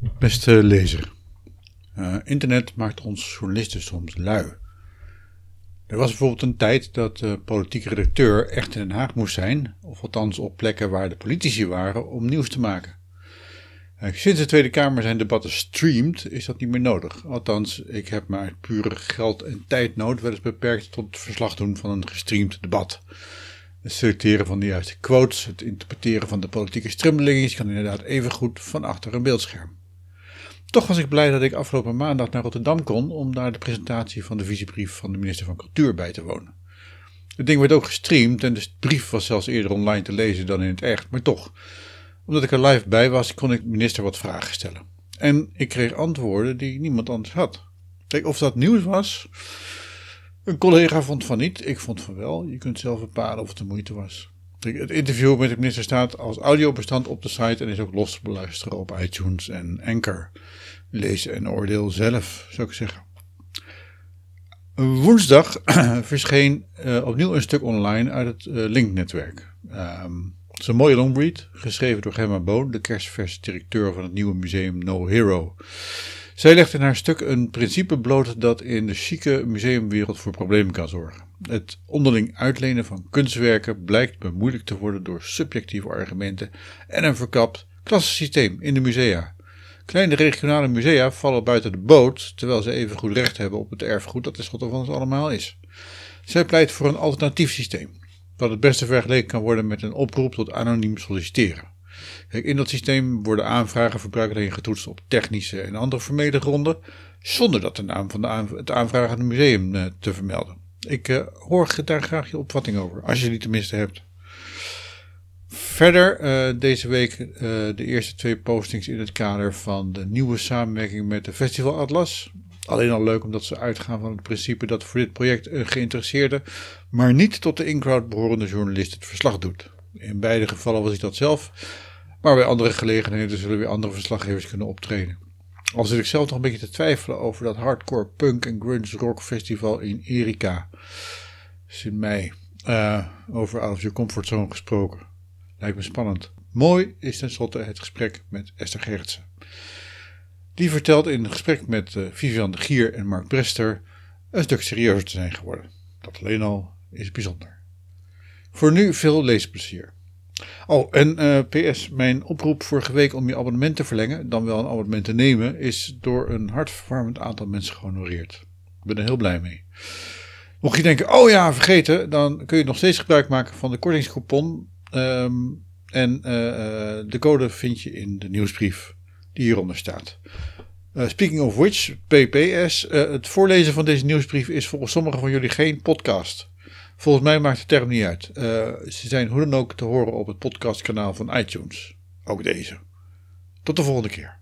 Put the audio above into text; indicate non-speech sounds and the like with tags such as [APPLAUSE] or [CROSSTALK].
Beste lezer, uh, internet maakt ons journalisten soms lui. Er was bijvoorbeeld een tijd dat de politieke redacteur echt in Den Haag moest zijn, of althans op plekken waar de politici waren, om nieuws te maken. Uh, sinds de Tweede Kamer zijn debatten streamt, is dat niet meer nodig. Althans, ik heb me uit pure geld- en tijdnood wel eens beperkt tot het verslag doen van een gestreamd debat. Het selecteren van de juiste quotes, het interpreteren van de politieke strummelingen kan inderdaad even goed van achter een beeldscherm. Toch was ik blij dat ik afgelopen maandag naar Rotterdam kon om daar de presentatie van de visiebrief van de minister van Cultuur bij te wonen. Het ding werd ook gestreamd en de brief was zelfs eerder online te lezen dan in het echt, maar toch, omdat ik er live bij was, kon ik de minister wat vragen stellen. En ik kreeg antwoorden die niemand anders had. Kijk, of dat nieuws was, een collega vond van niet, ik vond van wel. Je kunt zelf bepalen of het de moeite was. Het interview met de minister staat als audiobestand op de site en is ook los te beluisteren op iTunes en Anchor. Lees en oordeel zelf, zou ik zeggen. Woensdag [CLEARS THROAT] verscheen uh, opnieuw een stuk online uit het uh, Link-netwerk. Um, het is een mooie longread, geschreven door Gemma Boon, de kerstverse directeur van het nieuwe museum No Hero. Zij legt in haar stuk een principe bloot dat in de chique museumwereld voor problemen kan zorgen. Het onderling uitlenen van kunstwerken blijkt bemoeilijkt te worden door subjectieve argumenten en een verkapt klassensysteem in de musea. Kleine regionale musea vallen buiten de boot, terwijl ze even goed recht hebben op het erfgoed dat tenslotte van ons allemaal is. Zij pleit voor een alternatief systeem, dat het beste vergeleken kan worden met een oproep tot anoniem solliciteren. In dat systeem worden aanvragen verbruikelijk getoetst op technische en andere formele gronden, zonder dat de naam van de aan, het aanvragende museum uh, te vermelden. Ik uh, hoor daar graag je opvatting over, als je die tenminste hebt. Verder uh, deze week de eerste twee postings in het kader van de nieuwe samenwerking met de Festival Atlas. Alleen al leuk omdat ze uitgaan van het principe dat voor dit project een geïnteresseerde, maar niet tot de in-crowd behorende journalist het verslag doet. In beide gevallen was ik dat zelf, maar bij andere gelegenheden zullen weer andere verslaggevers kunnen optreden. Al zit ik zelf nog een beetje te twijfelen over dat hardcore punk en grunge rock festival in Erika. Dus in mei. Uh, over out of your comfortzone gesproken. Lijkt me spannend. Mooi is tenslotte het gesprek met Esther Gerritsen. Die vertelt in een gesprek met uh, Vivian de Gier en Mark Brester een stuk serieuzer te zijn geworden. Dat alleen al is bijzonder. Voor nu veel leesplezier. Oh, en uh, PS, mijn oproep vorige week om je abonnement te verlengen, dan wel een abonnement te nemen, is door een hartverwarmend aantal mensen gehonoreerd. Ik ben er heel blij mee. Mocht je denken, oh ja, vergeten, dan kun je nog steeds gebruik maken van de kortingscoupon. Um, en uh, de code vind je in de nieuwsbrief die hieronder staat. Speaking of which, PPS, het voorlezen van deze nieuwsbrief is volgens sommigen van jullie geen podcast. Volgens mij maakt de term niet uit. Uh, ze zijn hoe dan ook te horen op het podcastkanaal van iTunes. Ook deze. Tot de volgende keer.